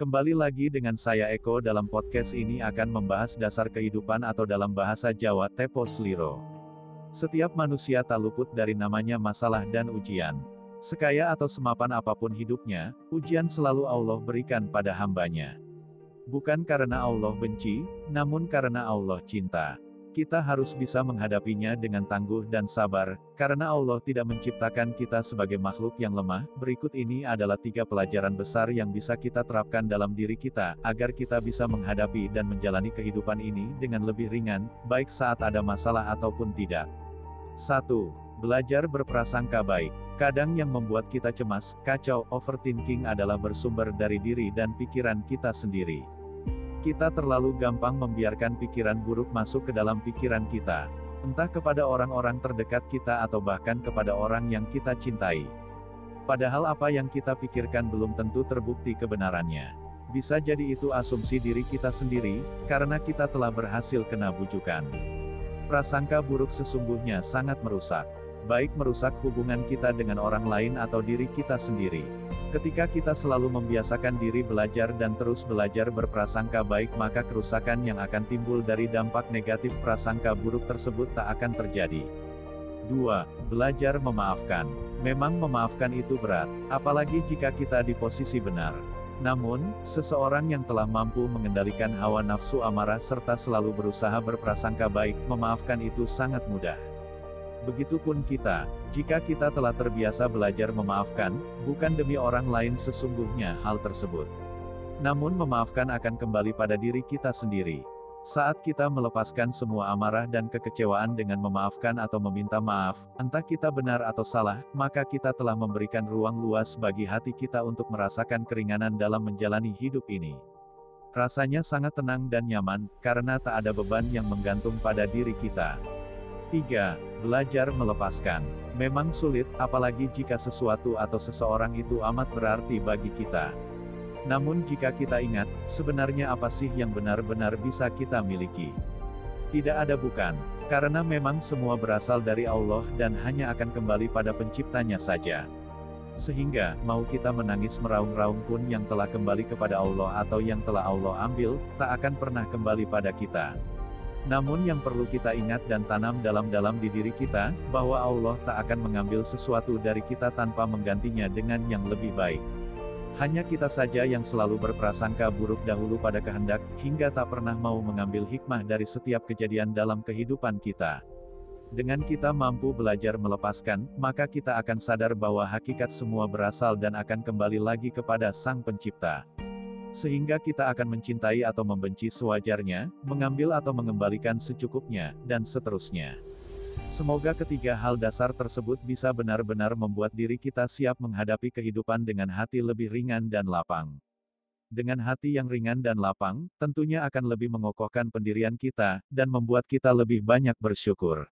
Kembali lagi dengan saya Eko dalam podcast ini akan membahas dasar kehidupan atau dalam bahasa Jawa Tepo Sliro. Setiap manusia tak luput dari namanya masalah dan ujian. Sekaya atau semapan apa pun hidupnya, ujian selalu Allah berikan pada hambanya. Bukan karena Allah benci, namun karena Allah cinta. Kita harus bisa menghadapinya dengan tangguh dan sabar, karena Allah tidak menciptakan kita sebagai makhluk yang lemah. Berikut ini adalah tiga pelajaran besar yang bisa kita terapkan dalam diri kita, agar kita bisa menghadapi dan menjalani kehidupan ini dengan lebih ringan, baik saat ada masalah ataupun tidak. 1. Belajar berprasangka baik. Kadang yang membuat kita cemas, kacau, overthinking adalah bersumber dari diri dan pikiran kita sendiri. Kita terlalu gampang membiarkan pikiran buruk masuk ke dalam pikiran kita. Entah kepada orang-orang terdekat kita atau bahkan kepada orang yang kita cintai. Padahal apa yang kita pikirkan belum tentu terbukti kebenarannya. Bisa jadi itu asumsi diri kita sendiri, karena kita telah berhasil kena bujukan. Prasangka buruk sesungguhnya sangat merusak. Baik merusak hubungan kita dengan orang lain atau diri kita sendiri. Ketika kita selalu membiasakan diri belajar dan terus belajar berprasangka baik maka kerusakan yang akan timbul dari dampak negatif prasangka buruk tersebut tak akan terjadi. 2. Belajar memaafkan. Memang memaafkan itu berat, apalagi jika kita di posisi benar. Namun, seseorang yang telah mampu mengendalikan hawa nafsu amarah serta selalu berusaha berprasangka baik, memaafkan itu sangat mudah. Begitupun kita, jika kita telah terbiasa belajar memaafkan, bukan demi orang lain sesungguhnya hal tersebut. Namun memaafkan akan kembali pada diri kita sendiri. Saat kita melepaskan semua amarah dan kekecewaan dengan memaafkan atau meminta maaf, entah kita benar atau salah, maka kita telah memberikan ruang luas bagi hati kita untuk merasakan keringanan dalam menjalani hidup ini. Rasanya sangat tenang dan nyaman, karena tak ada beban yang menggantung pada diri kita. 3. Belajar melepaskan. Memang sulit, apalagi jika sesuatu atau seseorang itu amat berarti bagi kita. Namun jika kita ingat, sebenarnya apa sih yang benar-benar bisa kita miliki? Tidak ada bukan, karena memang semua berasal dari Allah dan hanya akan kembali pada penciptanya saja. Sehingga, mau kita menangis meraung-raung pun yang telah kembali kepada Allah atau yang telah Allah ambil, tak akan pernah kembali pada kita. Namun yang perlu kita ingat dan tanam dalam-dalam di diri kita, bahwa Allah tak akan mengambil sesuatu dari kita tanpa menggantinya dengan yang lebih baik. Hanya kita saja yang selalu berprasangka buruk dahulu pada kehendak, hingga tak pernah mau mengambil hikmah dari setiap kejadian dalam kehidupan kita. Dengan kita mampu belajar melepaskan, maka kita akan sadar bahwa hakikat semua berasal dan akan kembali lagi kepada Sang Pencipta. Sehingga kita akan mencintai atau membenci sewajarnya, mengambil atau mengembalikan secukupnya, dan seterusnya. Semoga ketiga hal dasar tersebut bisa benar-benar membuat diri kita siap menghadapi kehidupan dengan hati lebih ringan dan lapang. Dengan hati yang ringan dan lapang, tentunya akan lebih mengokohkan pendirian kita, dan membuat kita lebih banyak bersyukur.